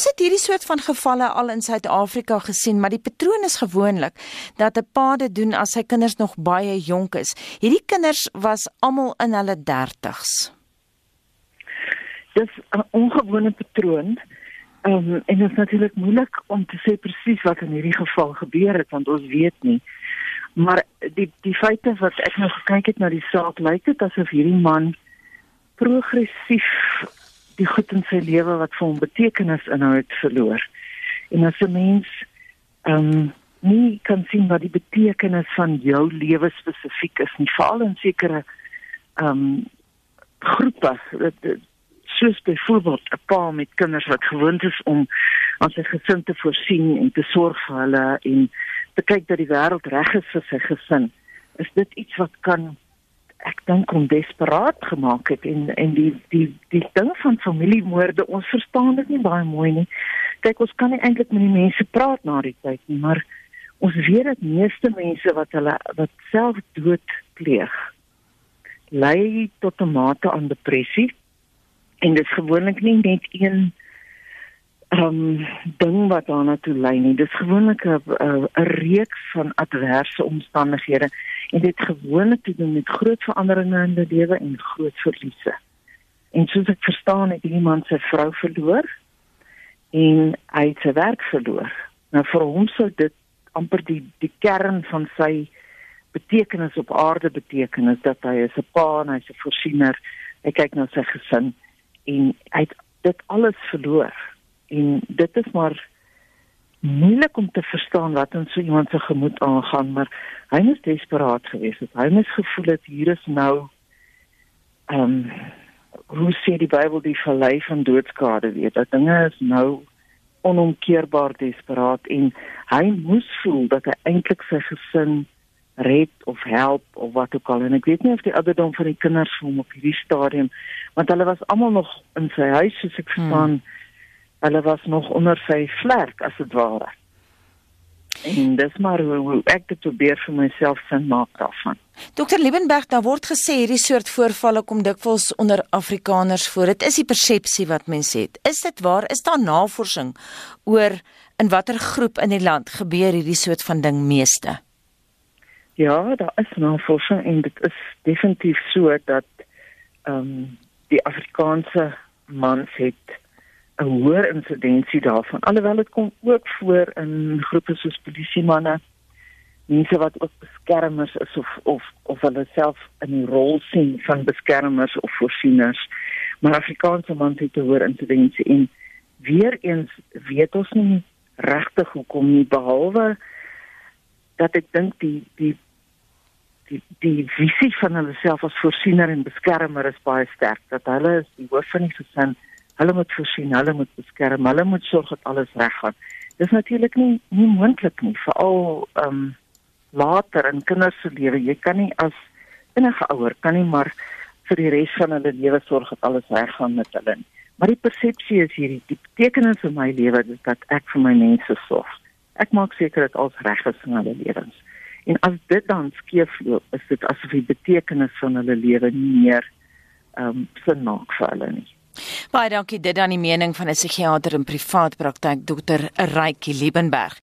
Ons het hierdie soort van gevalle al in Suid-Afrika gesien, maar die patroon is gewoonlik dat 'n pa dit doen as sy kinders nog baie jonk is. Hierdie kinders was almal in hulle 30's. Dis 'n ongewone patroon. Um, en dit is natuurlik moeilik om te sê presies wat in hierdie geval gebeur het want ons weet nie. Maar die die feite wat ek nou gekyk het na die saak, lyk dit asof hierdie man progressief die goed in sy lewe wat vir hom betekenis inhou het verloor. En as 'n mens ehm um, nie kan sien wat die betekenis van jou lewe spesifiek is nie, veral in sekere ehm um, groepe, dit soos byvoorbeeld 'n pa met kinders wat gewoond is om aan sy gesin te voorsien en te sorg vir hulle en te kyk dat die wêreld reg is vir sy gesin, is dit iets wat kan ek dink hom desperaat gemaak het en en die die die ding van familiemoorde ons verstaan dit nie baie mooi nie. Kyk ons kan nie eintlik met die mense praat na die tyd nie, maar ons weet dat meeste mense wat hulle wat self dood pleeg lei tot 'n mate aan depressie en dit is gewoonlik nie net een ehm um, ding wat daarna toe lei nie. Dis gewoonlik 'n 'n reeks van adverse omstandighede en dit gewoonlik te doen met groot veranderinge in die lewe en groot verliese. En soos ek verstaan het iemand sy vrou verloor en hy het sy werk verloor. Nou vir hom sou dit amper die die kern van sy betekenis op aarde betekenis dat hy is 'n pa en hy's 'n voorsiener. Hy kyk na sy gesin en hy het dit alles verloor. En dit is maar moeilik om te verstaan wat in so iemand se gemoed aangaan, maar hy moes desperaat gewees het. Hy moes gevoel het hier is nou ehm um, hoe sê die Bybel die verlei van doodskade weet. Dat dinge is nou onomkeerbaar desperaat en hy moes voel dat hy eintlik sy gesin red of help of wat ook al en ek weet nie of die ouderdom van die kinders hom op hierdie stadium want hulle was almal nog in sy huis soos ek hmm. verstaan hmm hulle was nog onder sy vlerk as dit ware. En dis maar hoe, hoe ek dit probeer vir myself sin maak daarvan. Dr Liebenberg, daar word gesê hierdie soort voorvalle kom dikwels onder Afrikaners voor. Dit is die persepsie wat mense het. Is dit waar? Is daar navorsing oor in watter groep in die land gebeur hierdie soort van ding meeste? Ja, daar is navorsing en dit is definitief so dat ehm um, die Afrikaanse mans het 'n hoër insidensie daarvan. Alhoewel dit kom ook voor in groepe soos polisiemanne, mense wat ook beskermers is of of of hulle self in die rol sien van beskermers of voorsieners. Maar Afrikaanse mans het 'n hoër insidensie en weer eens weet ons nie regtig hoekom nie behalwe dat ek dink die die die die visie van hulle self as voorsiener en beskermer is baie sterk dat hulle is die hoof van die gesin hulle moet voorsien, hulle moet beskerm, hulle moet sorg dat alles reg gaan. Dis natuurlik nie nie moontlik nie, veral ehm um, later in kinders se lewe. Jy kan nie as enige ouer kan nie maar vir die res van hulle lewe sorg dat alles reg gaan met hulle nie. Maar die persepsie is hierdie, die betekenis in my lewe is dat ek vir my mense sorg. Ek maak seker dat alles reg is in hulle lewens. En as dit dan skeefloop, is dit asof die betekenis van hulle lewe nie meer ehm um, sin maak vir hulle nie. Baie dankie dit dan die mening van 'n psigiater in privaat praktyk Dr. Rykie Liebenberg.